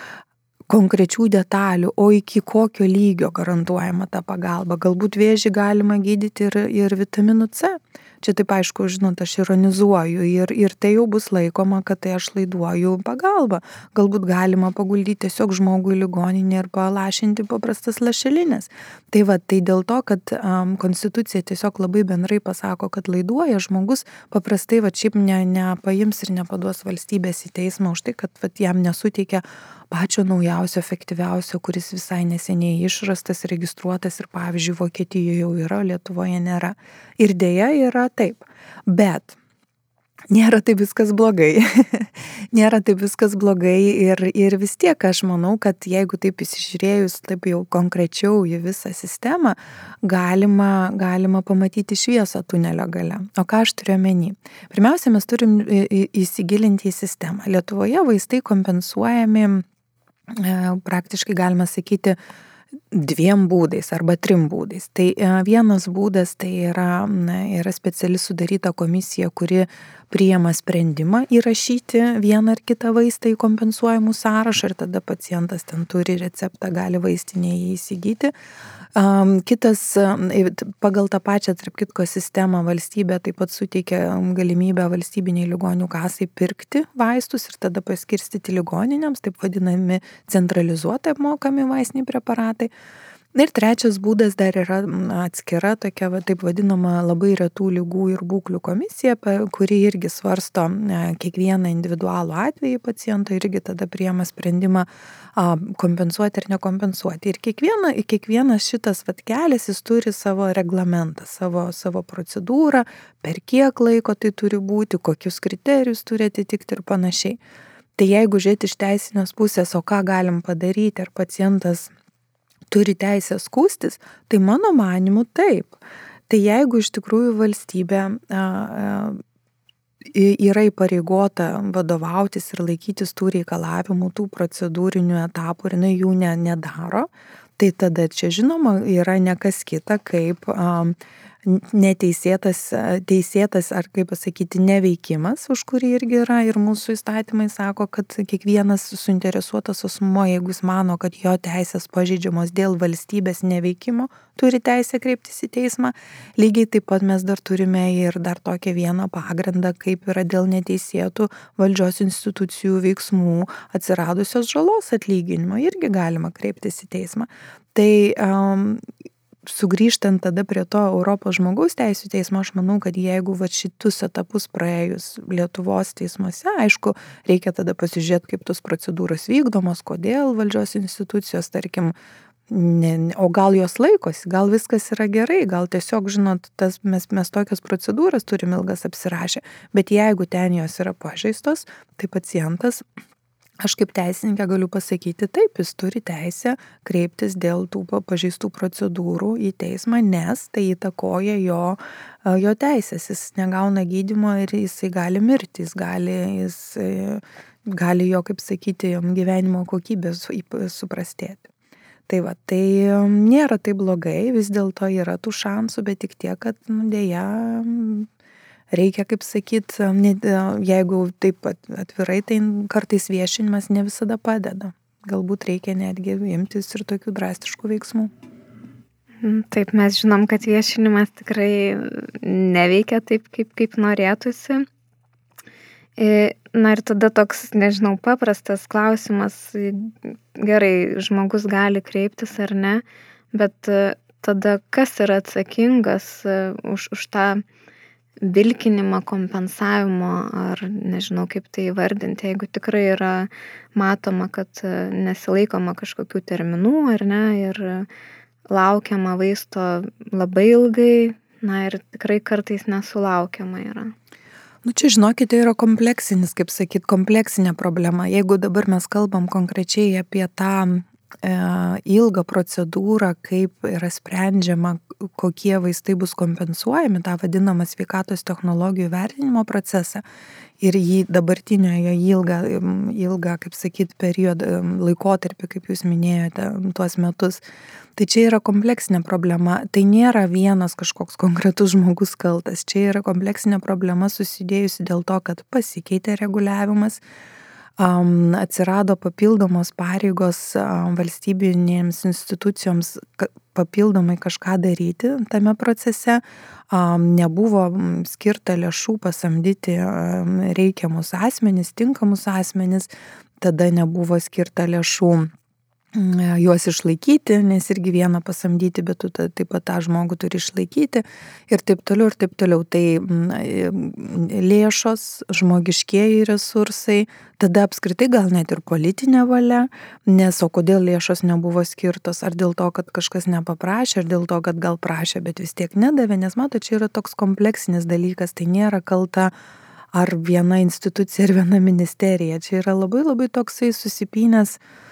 konkrečių detalių, o iki kokio lygio garantuojama ta pagalba. Galbūt vėžį galima gydyti ir, ir vitaminu C. Čia taip aišku, žinot, aš ironizuoju ir, ir tai jau bus laikoma, kad tai aš laiduoju pagalbą. Galbūt galima paguldyti tiesiog žmogų į ligoninę ir palašinti paprastas lašelinės. Tai va, tai dėl to, kad um, konstitucija tiesiog labai bendrai pasako, kad laiduoja žmogus, paprastai va šiaip ne, nepaims ir nepaduos valstybės į teismą už tai, kad va, jam nesuteikia pačio naujausio, efektyviausio, kuris visai neseniai išrastas, registruotas ir pavyzdžiui Vokietijoje jau yra, Lietuvoje nėra. Ir dėja yra taip. Bet nėra tai viskas blogai. nėra taip viskas blogai ir, ir vis tiek aš manau, kad jeigu taip įsižiūrėjus taip jau konkrečiau į visą sistemą, galima, galima pamatyti šviesą tunelio gale. O ką aš turiu omeny? Pirmiausia, mes turim įsigilinti į sistemą. Lietuvoje vaistai kompensuojami praktiškai galima sakyti dviem būdais arba trim būdais. Tai e, vienas būdas tai yra, na, yra speciali sudaryta komisija, kuri priema sprendimą įrašyti vieną ar kitą vaistą į kompensuojamų sąrašą ir tada pacientas ten turi receptą, gali vaistinėje įsigyti. Kitas, pagal tą pačią, tarp kitko, sistemą valstybė taip pat suteikia galimybę valstybiniai ligonių kasai pirkti vaistus ir tada paskirstyti ligoninėms, taip vadinami centralizuotai apmokami vaistiniai preparatai. Na ir trečias būdas dar yra atskira tokia, va, taip vadinama, labai retų lygų ir būklių komisija, kuri irgi svarsto kiekvieną individualų atvejį paciento, irgi tada priema sprendimą kompensuoti ar nekompensuoti. Ir kiekviena, kiekvienas šitas vat, kelias, jis turi savo reglamentą, savo, savo procedūrą, per kiek laiko tai turi būti, kokius kriterijus turi atitikti ir panašiai. Tai jeigu žiūrėti iš teisinės pusės, o ką galim padaryti, ar pacientas turi teisę skūstis, tai mano manimu taip. Tai jeigu iš tikrųjų valstybė a, a, yra įpareigota vadovautis ir laikytis tų reikalavimų, tų procedūrinių etapų ir jinai jų ne, nedaro, tai tada čia žinoma yra nekas kita kaip a, neteisėtas, teisėtas ar kaip pasakyti, neveikimas, už kurį irgi yra ir mūsų įstatymai sako, kad kiekvienas suinteresuotas asmuo, jeigu jis mano, kad jo teisės pažydžiamos dėl valstybės neveikimo, turi teisę kreiptis į teismą. Lygiai taip pat mes dar turime ir dar tokią vieną pagrindą, kaip yra dėl neteisėtų valdžios institucijų veiksmų atsiradusios žalos atlyginimo, irgi galima kreiptis į teismą. Tai um, sugrįžtant tada prie to Europos žmogaus teisų teismo, aš manau, kad jeigu va šitus etapus praėjus Lietuvos teismuose, aišku, reikia tada pasižiūrėti, kaip tos procedūros vykdomos, kodėl valdžios institucijos, tarkim, ne, o gal jos laikosi, gal viskas yra gerai, gal tiesiog, žinot, tas, mes, mes tokias procedūras turim ilgas apsirašę, bet jeigu ten jos yra pažeistos, tai pacientas Aš kaip teisininkė galiu pasakyti, taip, jis turi teisę kreiptis dėl tų pažeistų procedūrų į teismą, nes tai įtakoja jo, jo teisės. Jis negauna gydimo ir jisai gali mirti, jis gali, jis e, gali jo, kaip sakyti, gyvenimo kokybė suprastėti. Tai va, tai nėra taip blogai, vis dėlto yra tų šansų, bet tik tiek, kad nu, dėja reikia, kaip sakyt, jeigu taip atvirai, tai kartais viešinimas ne visada padeda. Galbūt reikia netgi imtis ir tokių drastiškų veiksmų. Mm, taip, mes žinom, kad viešinimas tikrai neveikia taip, kaip, kaip norėtųsi. Na ir tada toks, nežinau, paprastas klausimas, gerai, žmogus gali kreiptis ar ne, bet tada kas yra atsakingas už, už tą vilkinimą, kompensavimo ar nežinau kaip tai įvardinti, jeigu tikrai yra matoma, kad e, nesilaikoma kažkokių terminų ar ne ir laukiama vaisto labai ilgai, na ir tikrai kartais nesulaukiama yra. Nu čia žinokite, yra kompleksinis, kaip sakyt, kompleksinė problema. Jeigu dabar mes kalbam konkrečiai apie tą ilgą procedūrą, kaip yra sprendžiama, kokie vaistai bus kompensuojami, tą vadinamą sveikatos technologijų vertinimo procesą ir jį dabartinioje ilgą, ilgą kaip sakyt, periodą, laikotarpį, kaip jūs minėjote, tuos metus. Tai čia yra kompleksinė problema. Tai nėra vienas kažkoks konkretus žmogus kaltas. Čia yra kompleksinė problema susidėjusi dėl to, kad pasikeitė reguliavimas um, atsirado papildomos pareigos um, valstybinėms institucijoms papildomai kažką daryti tame procese, um, nebuvo skirta lėšų pasamdyti um, reikiamus asmenys, tinkamus asmenys, tada nebuvo skirta lėšų juos išlaikyti, nes irgi vieną pasamdyti, bet tu taip pat tą žmogų turi išlaikyti ir taip toliau, ir taip toliau. Tai mm, lėšos, žmogiškieji resursai, tada apskritai gal net ir politinė valia, nes o kodėl lėšos nebuvo skirtos, ar dėl to, kad kažkas nepaprašė, ar dėl to, kad gal prašė, bet vis tiek nedavė, nes mato, čia yra toks kompleksinis dalykas, tai nėra kalta ar viena institucija, ar viena ministerija. Čia yra labai labai toksai susipinęs mm,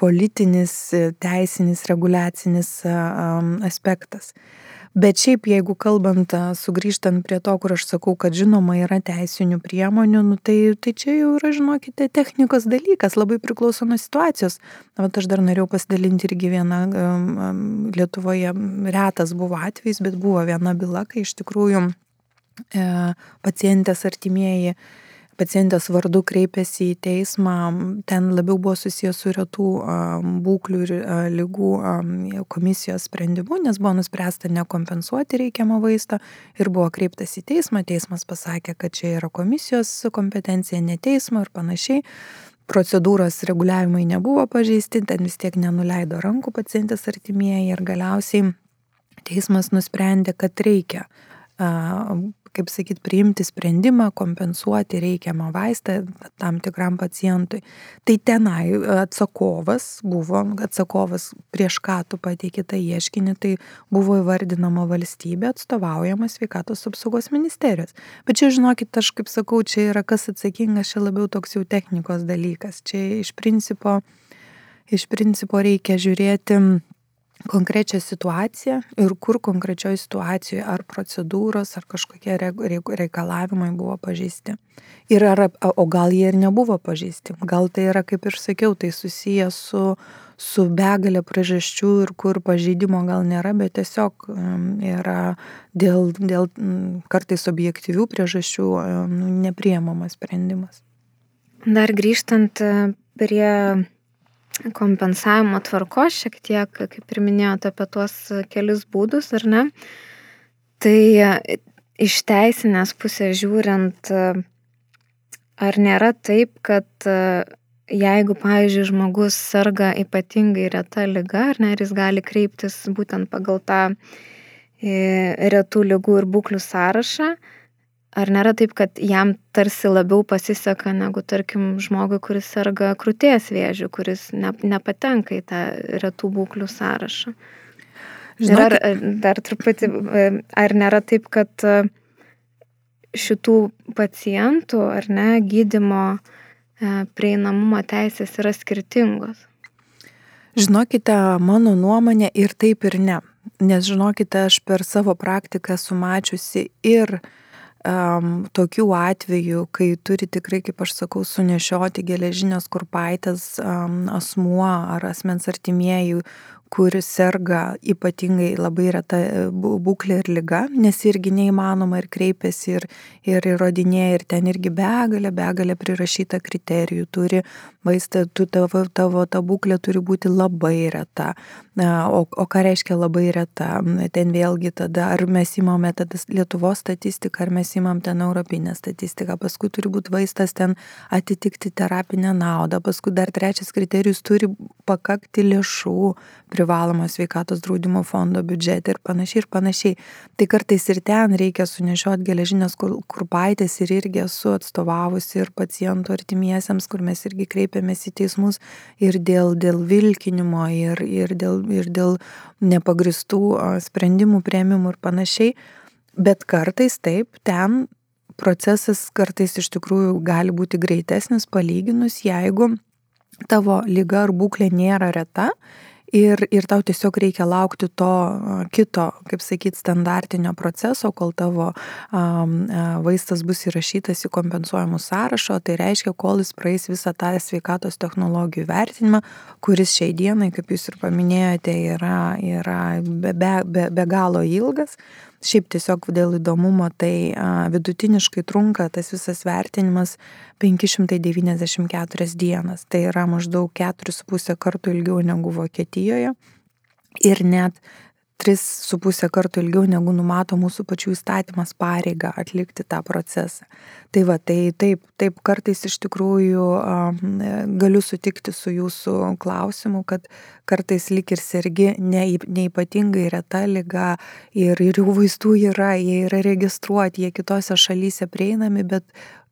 politinis, teisinis, reguliacinis aspektas. Bet šiaip, jeigu kalbant, sugrįžtant prie to, kur aš sakau, kad žinoma yra teisinių priemonių, nu, tai, tai čia jau yra, žinokite, technikos dalykas, labai priklauso nuo situacijos. Vat aš dar norėjau pasidalinti irgi vieną, Lietuvoje retas buvo atvejs, bet buvo viena byla, kai iš tikrųjų e, pacientės artimieji pacientės vardu kreipėsi į teismą, ten labiau buvo susijęs su retų būklių ir lygų komisijos sprendimu, nes buvo nuspręsta nekompensuoti reikiamą vaistą ir buvo kreiptas į teismą, teismas pasakė, kad čia yra komisijos kompetencija, ne teismo ir panašiai. Procedūros reguliavimai nebuvo pažeisti, ten vis tiek nenuleido rankų pacientės artimieji ir galiausiai teismas nusprendė, kad reikia kaip sakyt, priimti sprendimą, kompensuoti reikiamą vaistą tam tikram pacientui. Tai tenai atsakovas buvo, atsakovas prieš ką tu pateikė tą ieškinį, tai buvo įvardinama valstybė atstovaujama sveikatos apsaugos ministerijos. Bet čia, žinokit, aš kaip sakau, čia yra kas atsakingas, čia labiau toks jau technikos dalykas. Čia iš principo, iš principo reikia žiūrėti konkrečią situaciją ir kur konkrečioje situacijoje ar procedūros, ar kažkokie reikalavimai buvo pažeisti. Ir ar, o gal jie ir nebuvo pažeisti. Gal tai yra, kaip ir sakiau, tai susijęs su, su begalė priežasčių ir kur pažeidimo gal nėra, bet tiesiog yra dėl, dėl kartais objektyvių priežasčių nepriemamas sprendimas. Dar grįžtant e, prie kompensavimo tvarkos šiek tiek, kaip ir minėjote apie tuos kelis būdus, ar ne? Tai iš teisinės pusės žiūrint, ar nėra taip, kad jeigu, pavyzdžiui, žmogus serga ypatingai reta lyga, ar ne, ir jis gali kreiptis būtent pagal tą e, retų lygų ir būklių sąrašą, Ar nėra taip, kad jam tarsi labiau pasiseka negu, tarkim, žmogui, kuris serga krūties vėžių, kuris ne, nepatenka į tą retų būklių sąrašą? Žinok... Ir ar dar truputį, ar nėra taip, kad e, šitų pacientų ar ne gydimo e, prieinamumo teisės yra skirtingos? Žinokite, mano nuomonė ir taip ir ne. Nes žinokite, aš per savo praktiką sumačiusi ir uh, um, tokių atvejų, kai turi tikrai, kaip aš sakau, sunešioti geležinės kurpaitės um, asmuo ar asmens artimieji, kuris serga ypatingai labai reta e, būklė ir lyga, nes irgi neįmanoma ir kreipiasi ir, ir įrodinėja ir ten irgi begalė, begalė prirašyta kriterijų, turi vaistą, tu, tavo, tavo ta būklė turi būti labai reta. O, o ką reiškia labai reta? Ten vėlgi tada, ar mes įmame tada Lietuvos statistiką, ar mes įmam ten europinę statistiką, paskui turi būti vaistas ten atitikti terapinę naudą, paskui dar trečias kriterijus turi pakakti lėšų privalomo sveikatos draudimo fondo biudžete ir panašiai ir panašiai. Tai kartais ir ten reikia sunešioti geležinės kurpaitės ir irgi esu atstovavusi ir pacientų artimiesiems, kur mes irgi kreipiamės į teismus ir dėl, dėl vilkinimo, ir, ir, dėl, ir dėl nepagristų sprendimų prieimimų ir panašiai. Bet kartais taip, ten procesas kartais iš tikrųjų gali būti greitesnis palyginus, jeigu tavo lyga ar būklė nėra reta ir, ir tau tiesiog reikia laukti to kito, kaip sakyt, standartinio proceso, kol tavo um, vaistas bus įrašytas į kompensuojamų sąrašo, tai reiškia, kol jis praeis visą tą sveikatos technologijų vertinimą, kuris šiai dienai, kaip jūs ir paminėjote, yra, yra be, be, be, be galo ilgas. Šiaip tiesiog dėl įdomumo, tai vidutiniškai trunka tas visas vertinimas 594 dienas. Tai yra maždaug 4,5 kartų ilgiau negu Vokietijoje. Ir net 3,5 kartų ilgiau negu numato mūsų pačių įstatymas pareiga atlikti tą procesą. Tai va, tai taip, taip kartais iš tikrųjų galiu sutikti su jūsų klausimu, kad kartais lik ir sergi ne, neipatingai reta lyga ir, ir jų vaistų yra, jie yra registruoti, jie kitose šalyse prieinami, bet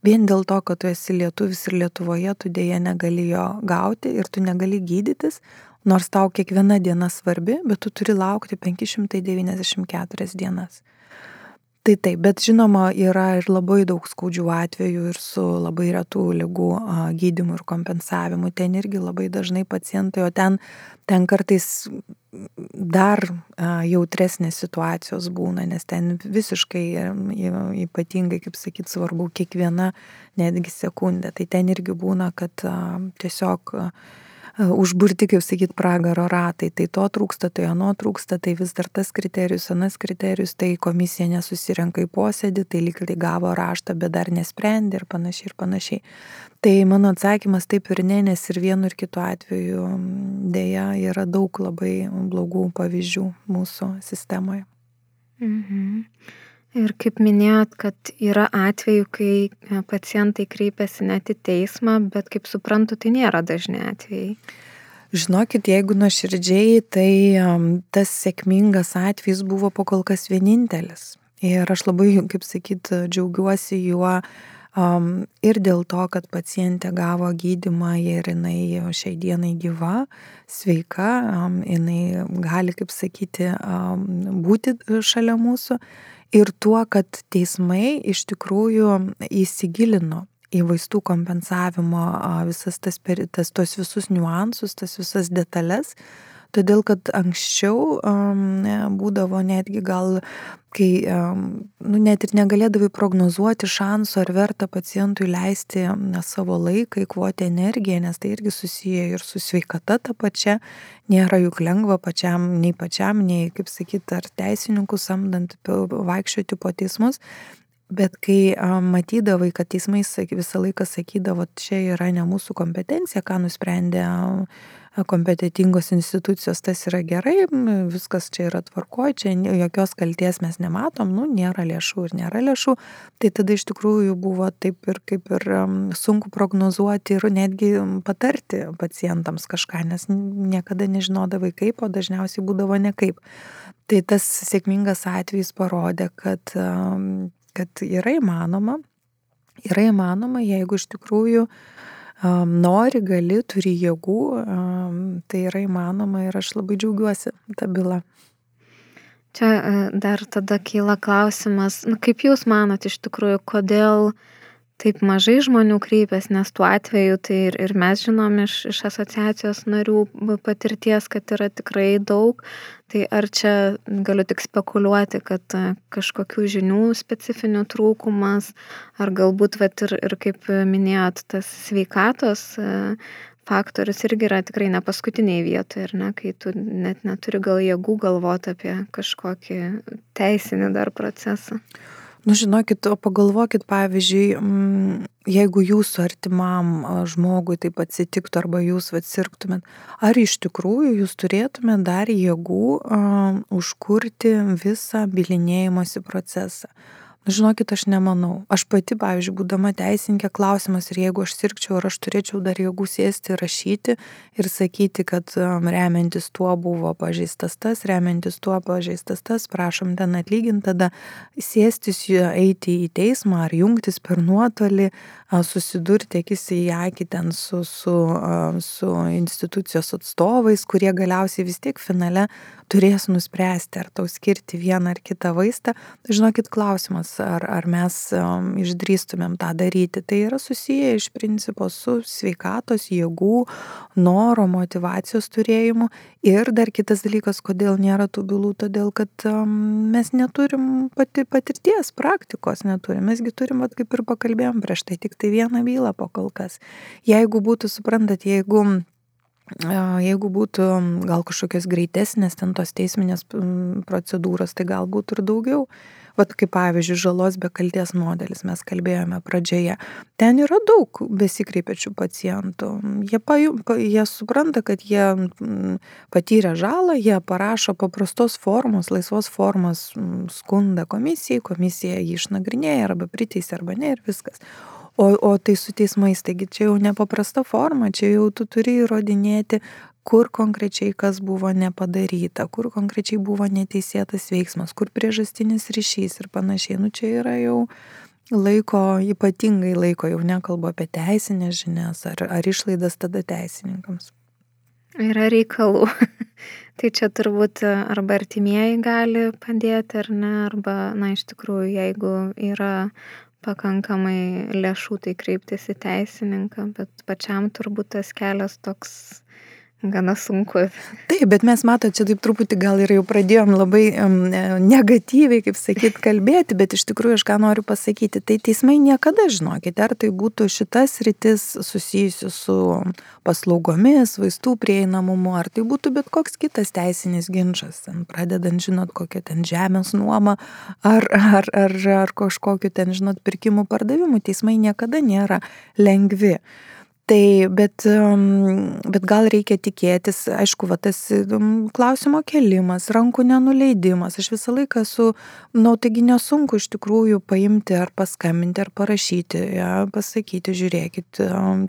vien dėl to, kad tu esi lietuvis ir Lietuvoje, tu dėja negali jo gauti ir tu negali gydytis, Nors tau kiekviena diena svarbi, bet tu turi laukti 594 dienas. Tai taip, bet žinoma, yra ir labai daug skaudžių atvejų ir su labai retų lygų gydimu ir kompensavimu. Ten irgi labai dažnai pacientai, o ten, ten kartais dar jautresnės situacijos būna, nes ten visiškai ypatingai, kaip sakyt, svarbu kiekviena netgi sekundė. Tai ten irgi būna, kad tiesiog užburti, kaip sakyt, pragaro ratai. Tai to trūksta, tai ano trūksta, tai vis dar tas kriterijus, anas kriterijus, tai komisija nesusirenka į posėdį, tai lyg tai gavo raštą, bet dar nesprendė ir panašiai ir panašiai. Tai mano atsakymas taip ir ne, nes ir vienu ir kitu atveju dėja yra daug labai blogų pavyzdžių mūsų sistemoje. Mhm. Ir kaip minėjot, kad yra atvejų, kai e, pacientai kreipiasi net į teismą, bet kaip suprantu, tai nėra dažni atvejai. Žinokit, jeigu nuoširdžiai, tai tas sėkmingas atvejis buvo po kol kas vienintelis. Ir aš labai, kaip sakyt, džiaugiuosi juo um, ir dėl to, kad pacientė gavo gydimą ir jinai šiai dienai gyva, sveika, um, jinai gali, kaip sakyti, um, būti šalia mūsų ir tuo, kad teismai iš tikrųjų įsigilino į vaistų kompensavimo visas tas, tas tos visus niuansus, tas visas detalės, todėl kad anksčiau būdavo netgi gal, kai nu, net ir negalėdavai prognozuoti šansų, ar verta pacientui leisti na, savo laiką, įkvoti energiją, nes tai irgi susiję ir su sveikata ta pačia, nėra juk lengva pačiam, nei pačiam, nei, kaip sakyti, ar teisininkų samdant vaikščioti po teismus, Bet kai matydavai, kad teismai visą laiką sakydavo, čia yra ne mūsų kompetencija, ką nusprendė kompetitingos institucijos, tas yra gerai, viskas čia yra tvarkoje, čia jokios kalties mes nematom, nu, nėra lėšų ir nėra lėšų, tai tada iš tikrųjų buvo taip ir kaip ir sunku prognozuoti ir netgi patarti pacientams kažką, nes niekada nežinodavai kaip, o dažniausiai būdavo nekaip. Tai tas sėkmingas atvejis parodė, kad, kad yra įmanoma, yra įmanoma, jeigu iš tikrųjų uh, nori, gali, turi jėgų, tai yra įmanoma ir aš labai džiaugiuosi tą bylą. Čia e, dar tada kyla klausimas, nu, kaip Jūs manot iš tikrųjų, kodėl uh, taip mažai žmonių kreipiasi, nes tuo atveju tai ir, ir mes žinom iš, iš asociacijos narių patirties, kad yra tikrai daug. Tai ar čia galiu tik spekuliuoti, kad e, kažkokių žinių specifinių trūkumas, ar galbūt, vat, ir, ir kaip minėjot, tas sveikatos e, faktorius irgi yra tikrai ne paskutiniai vietoje, ir ne, kai tu net neturi gal jėgų galvoti apie kažkokį teisinį dar procesą. Nu, žinokit, o pagalvokit, pavyzdžiui, mm, jeigu jūsų artimam žmogui taip atsitiktų arba jūs atsirgtumėt, ar iš tikrųjų jūs turėtumėt dar jėgų užkurti visą bilinėjimosi procesą? Žinokit, aš nemanau. Aš pati, pavyzdžiui, būdama teisininkė, klausimas ir jeigu aš sirgčiau, ar aš turėčiau dar jėgų sėsti rašyti ir sakyti, kad um, remiantis tuo buvo pažeistas tas, remiantis tuo pažeistas tas, prašom ten atlyginti, tada sėstis, eiti į teismą ar jungtis per nuotolį, susidurti akis į akį ten su, su, su institucijos atstovais, kurie galiausiai vis tiek finale turės nuspręsti, ar tau skirti vieną ar kitą vaistą. Žinokit, klausimas, ar, ar mes um, išdrįstumėm tą daryti. Tai yra susiję iš principo su sveikatos, jėgų, noro, motivacijos turėjimu. Ir dar kitas dalykas, kodėl nėra tų bylų, todėl kad mes neturim pati patirties, praktikos neturim. Mesgi turim, vat, kaip ir pakalbėjom prieš tai, tik tai vieną bylą po kol kas. Jeigu būtų, suprantat, jeigu Jeigu būtų gal kažkokios greitesnės ten tos teisminės procedūros, tai galbūt ir daugiau. Vat kaip pavyzdžiui, žalos be kalties modelis mes kalbėjome pradžioje. Ten yra daug besikreipiačių pacientų. Jie, paju, jie supranta, kad jie patyrė žalą, jie parašo paprastos formos, laisvos formos skundą komisijai, komisija jį išnagrinėja arba priteisė arba ne ir viskas. O, o tai su teismais, taigi čia jau nepaprasta forma, čia jau tu turi įrodinėti, kur konkrečiai kas buvo nepadaryta, kur konkrečiai buvo neteisėtas veiksmas, kur priežastinis ryšys ir panašiai. Nu čia yra jau laiko, ypatingai laiko, jau nekalbu apie teisinės žinias ar, ar išlaidas tada teisininkams. Yra reikalų. Tai čia turbūt arba artimieji gali padėti ar ne, arba, na, iš tikrųjų, jeigu yra pakankamai lėšų, tai kreiptis į teisininką, bet pačiam turbūt tas kelias toks gana sunku. Taip, bet mes mato, čia taip truputį gal ir jau pradėjom labai um, negatyviai, kaip sakyt, kalbėti, bet iš tikrųjų aš ką noriu pasakyti, tai teismai niekada, žinokite, ar tai būtų šitas rytis susijusi su paslaugomis, vaistų prieinamumu, ar tai būtų bet koks kitas teisinis ginčas, ten, pradedant, žinot, kokią ten žemės nuomą, ar, ar, ar, ar kažkokiu ten, žinot, pirkimų pardavimų, teismai niekada nėra lengvi. Tai, bet, bet gal reikia tikėtis, aišku, va, tas klausimo kelimas, rankų nenuleidimas. Aš visą laiką esu, na, nu, taigi nesunku iš tikrųjų paimti ar paskambinti ar parašyti, ja, pasakyti, žiūrėkit,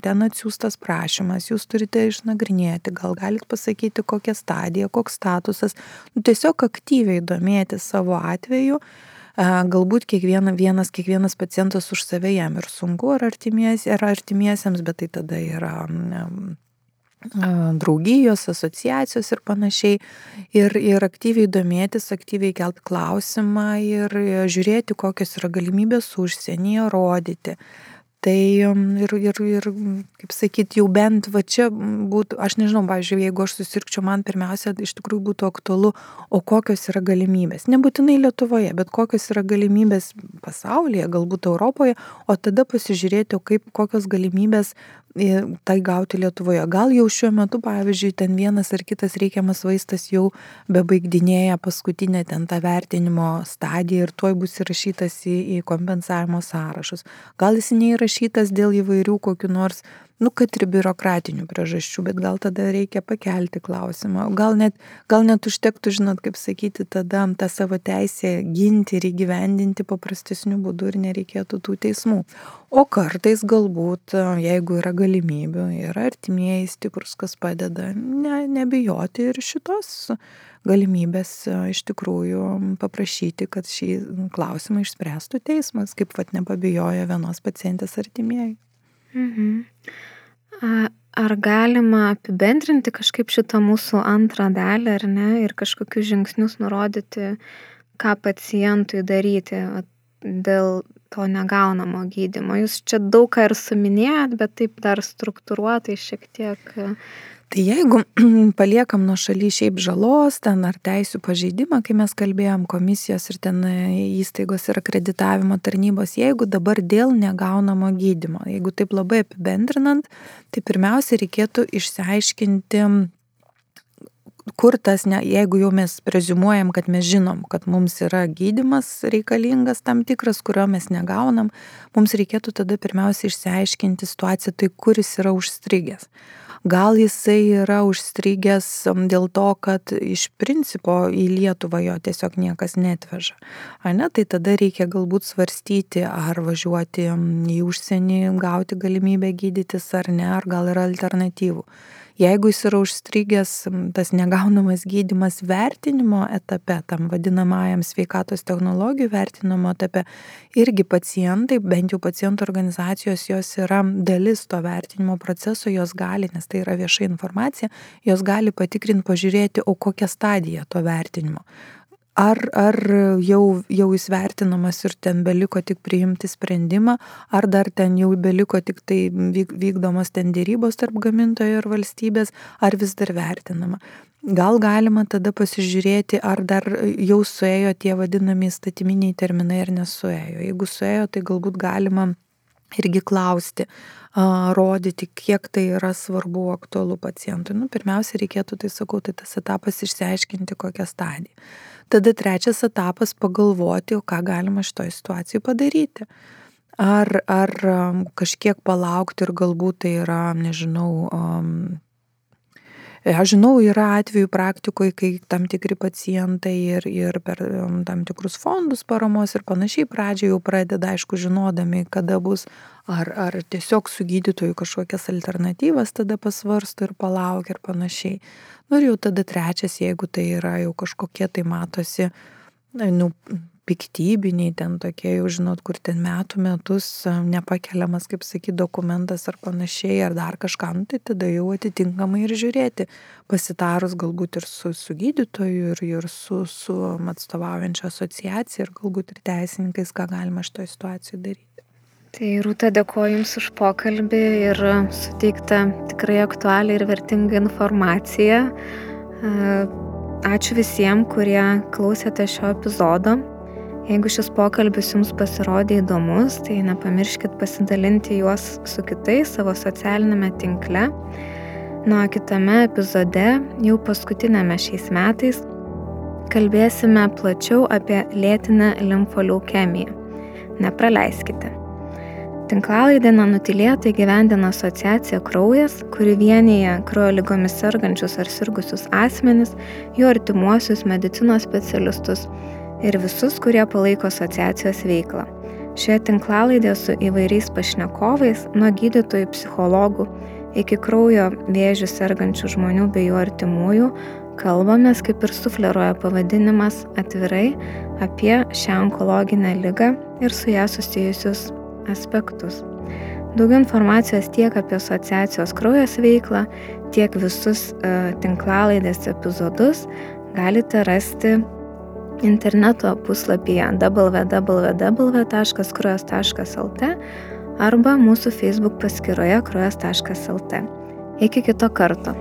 ten atsiųstas prašymas, jūs turite išnagrinėti, gal galit pasakyti, kokia stadija, koks statusas. Nu, tiesiog aktyviai domėti savo atveju Galbūt kiekviena, vienas, kiekvienas pacientas už save jam ir sunku, ar, artimies, ar artimiesiems, bet tai tada yra draugijos, asociacijos ir panašiai. Ir, ir aktyviai domėtis, aktyviai kelti klausimą ir žiūrėti, kokios yra galimybės užsienyje rodyti. Tai um, ir, ir, ir, kaip sakyt, jau bent va čia būtų, aš nežinau, pavyzdžiui, jeigu aš susirgčiau, man pirmiausia iš tikrųjų būtų aktualu, o kokios yra galimybės. Nebūtinai Lietuvoje, bet kokios yra galimybės pasaulyje, galbūt Europoje, o tada pasižiūrėti, o kaip, kokios galimybės tai gauti Lietuvoje. Gal jau šiuo metu, pavyzdžiui, ten vienas ar kitas reikiamas vaistas jau bebaigdinėja paskutinę ten tą vertinimo stadiją ir tuoj bus įrašytas į, į kompensavimo sąrašus. Gal jis neįrašytas dėl įvairių kokiu nors nu, kad ir biurokratinių priežasčių, bet gal tada reikia pakelti klausimą. Gal net, gal net užtektų, žinot, kaip sakyti, tada tą savo teisę ginti ir įgyvendinti paprastesnių būdų ir nereikėtų tų teismų. O kartais galbūt, jeigu yra galimybių, yra artimieji stiprus, kas padeda, ne, nebijoti ir šitos galimybės iš tikrųjų paprašyti, kad šį klausimą išspręstų teismas, kaip vad nepabijojo vienos pacientės artimieji. Mhm. Ar galima apibendrinti kažkaip šitą mūsų antrą dalį, ar ne, ir kažkokius žingsnius nurodyti, ką pacientui daryti dėl to negaunamo gydymo? Jūs čia daug ką ir suminėjot, bet taip dar struktūruotai šiek tiek Tai jeigu paliekam nuo šaly šiaip žalos, ten ar teisų pažeidimą, kai mes kalbėjom komisijos ir ten įstaigos ir akreditavimo tarnybos, jeigu dabar dėl negaunamo gydimo, jeigu taip labai apibendrinant, tai pirmiausia reikėtų išsiaiškinti, kur tas, ne, jeigu jau mes prezumuojam, kad mes žinom, kad mums yra gydimas reikalingas tam tikras, kurio mes negaunam, mums reikėtų tada pirmiausia išsiaiškinti situaciją, tai kuris yra užstrigęs. Gal jisai yra užstrigęs dėl to, kad iš principo į Lietuvą jo tiesiog niekas netveža. A ne, tai tada reikia galbūt svarstyti, ar važiuoti į užsienį, gauti galimybę gydytis ar ne, ar gal yra alternatyvų. Jeigu jis yra užstrigęs tas negaunamas gydimas vertinimo etape, tam vadinamajam sveikatos technologijų vertinimo etape, irgi pacientai, bent jau pacientų organizacijos, jos yra dalis to vertinimo proceso, jos gali, nes tai yra vieša informacija, jos gali patikrinti, pažiūrėti, o kokia stadija to vertinimo ar, ar jau, jau jis vertinamas ir ten beliko tik priimti sprendimą, ar dar ten jau beliko tik tai vyk, vykdomos ten dėrybos tarp gamintojo ir valstybės, ar vis dar vertinama. Gal galima tada pasižiūrėti, ar dar jau suėjo tie vadinami statyminiai terminai ar nesuėjo. Jeigu suėjo, tai galbūt galima irgi klausti, rodyti, kiek tai yra svarbu, aktualu pacientui. Nu, pirmiausia, reikėtų, tai sakau, tai tas etapas išsiaiškinti, kokią stadiją. Tada trečias etapas - pagalvoti, o ką galima šitoje situacijoje padaryti. Ar, ar kažkiek palaukti ir galbūt tai yra, nežinau, Aš žinau, yra atvejų praktikoje, kai tam tikri pacientai ir, ir per tam tikrus fondus paramos ir panašiai pradžioje jau pradeda, aišku, žinodami, kada bus, ar, ar tiesiog su gydytoju kažkokias alternatyvas tada pasvarsto ir palaukia ir panašiai. Nu ir jau tada trečias, jeigu tai yra jau kažkokie tai matosi, nu, piktybiniai, ten tokie, jau žinot, kur ten metų metus nepakeliamas, kaip sakyti, dokumentas ar panašiai, ar dar kažką, nu, tai tada jau atitinkamai ir žiūrėti, pasitarus galbūt ir su, su gydytoju, ir, ir su, su atstovaujančia asociacija, ir galbūt ir teisininkais, ką galima šitoje situacijoje daryti. Tai Rūta, dėkoju Jums už pokalbį ir suteiktą tikrai aktualią ir vertingą informaciją. Ačiū visiems, kurie klausėte šio epizodo. Jeigu šis pokalbis Jums pasirodė įdomus, tai nepamirškit pasidalinti juos su kitais savo socialinėme tinkle. Nu, o kitame epizode, jau paskutinėme šiais metais, kalbėsime plačiau apie lėtinę limfoliaukemiją. Nepraleiskite. Tinklalaidė nenutilėtai gyvendina asociacija Kraujas, kuri vienyje kraujo lygomis sergančius ar sirgusius asmenis, jų artimuosius medicinos specialistus ir visus, kurie palaiko asociacijos veiklą. Šioje tinklalaidėje su įvairiais pašnekovais, nuo gydytojų, psichologų iki kraujo vėžių sergančių žmonių bei jų artimųjų, kalbamės, kaip ir sufleruoja pavadinimas, atvirai apie šią onkologinę ligą ir su ją susijusius aspektus. Daugiau informacijos tiek apie asociacijos kraujas veiklą, tiek visus uh, tinklalaidės epizodus galite rasti interneto puslapyje www.krujas.lt arba mūsų Facebook paskyroje krujas.lt. Iki kito karto.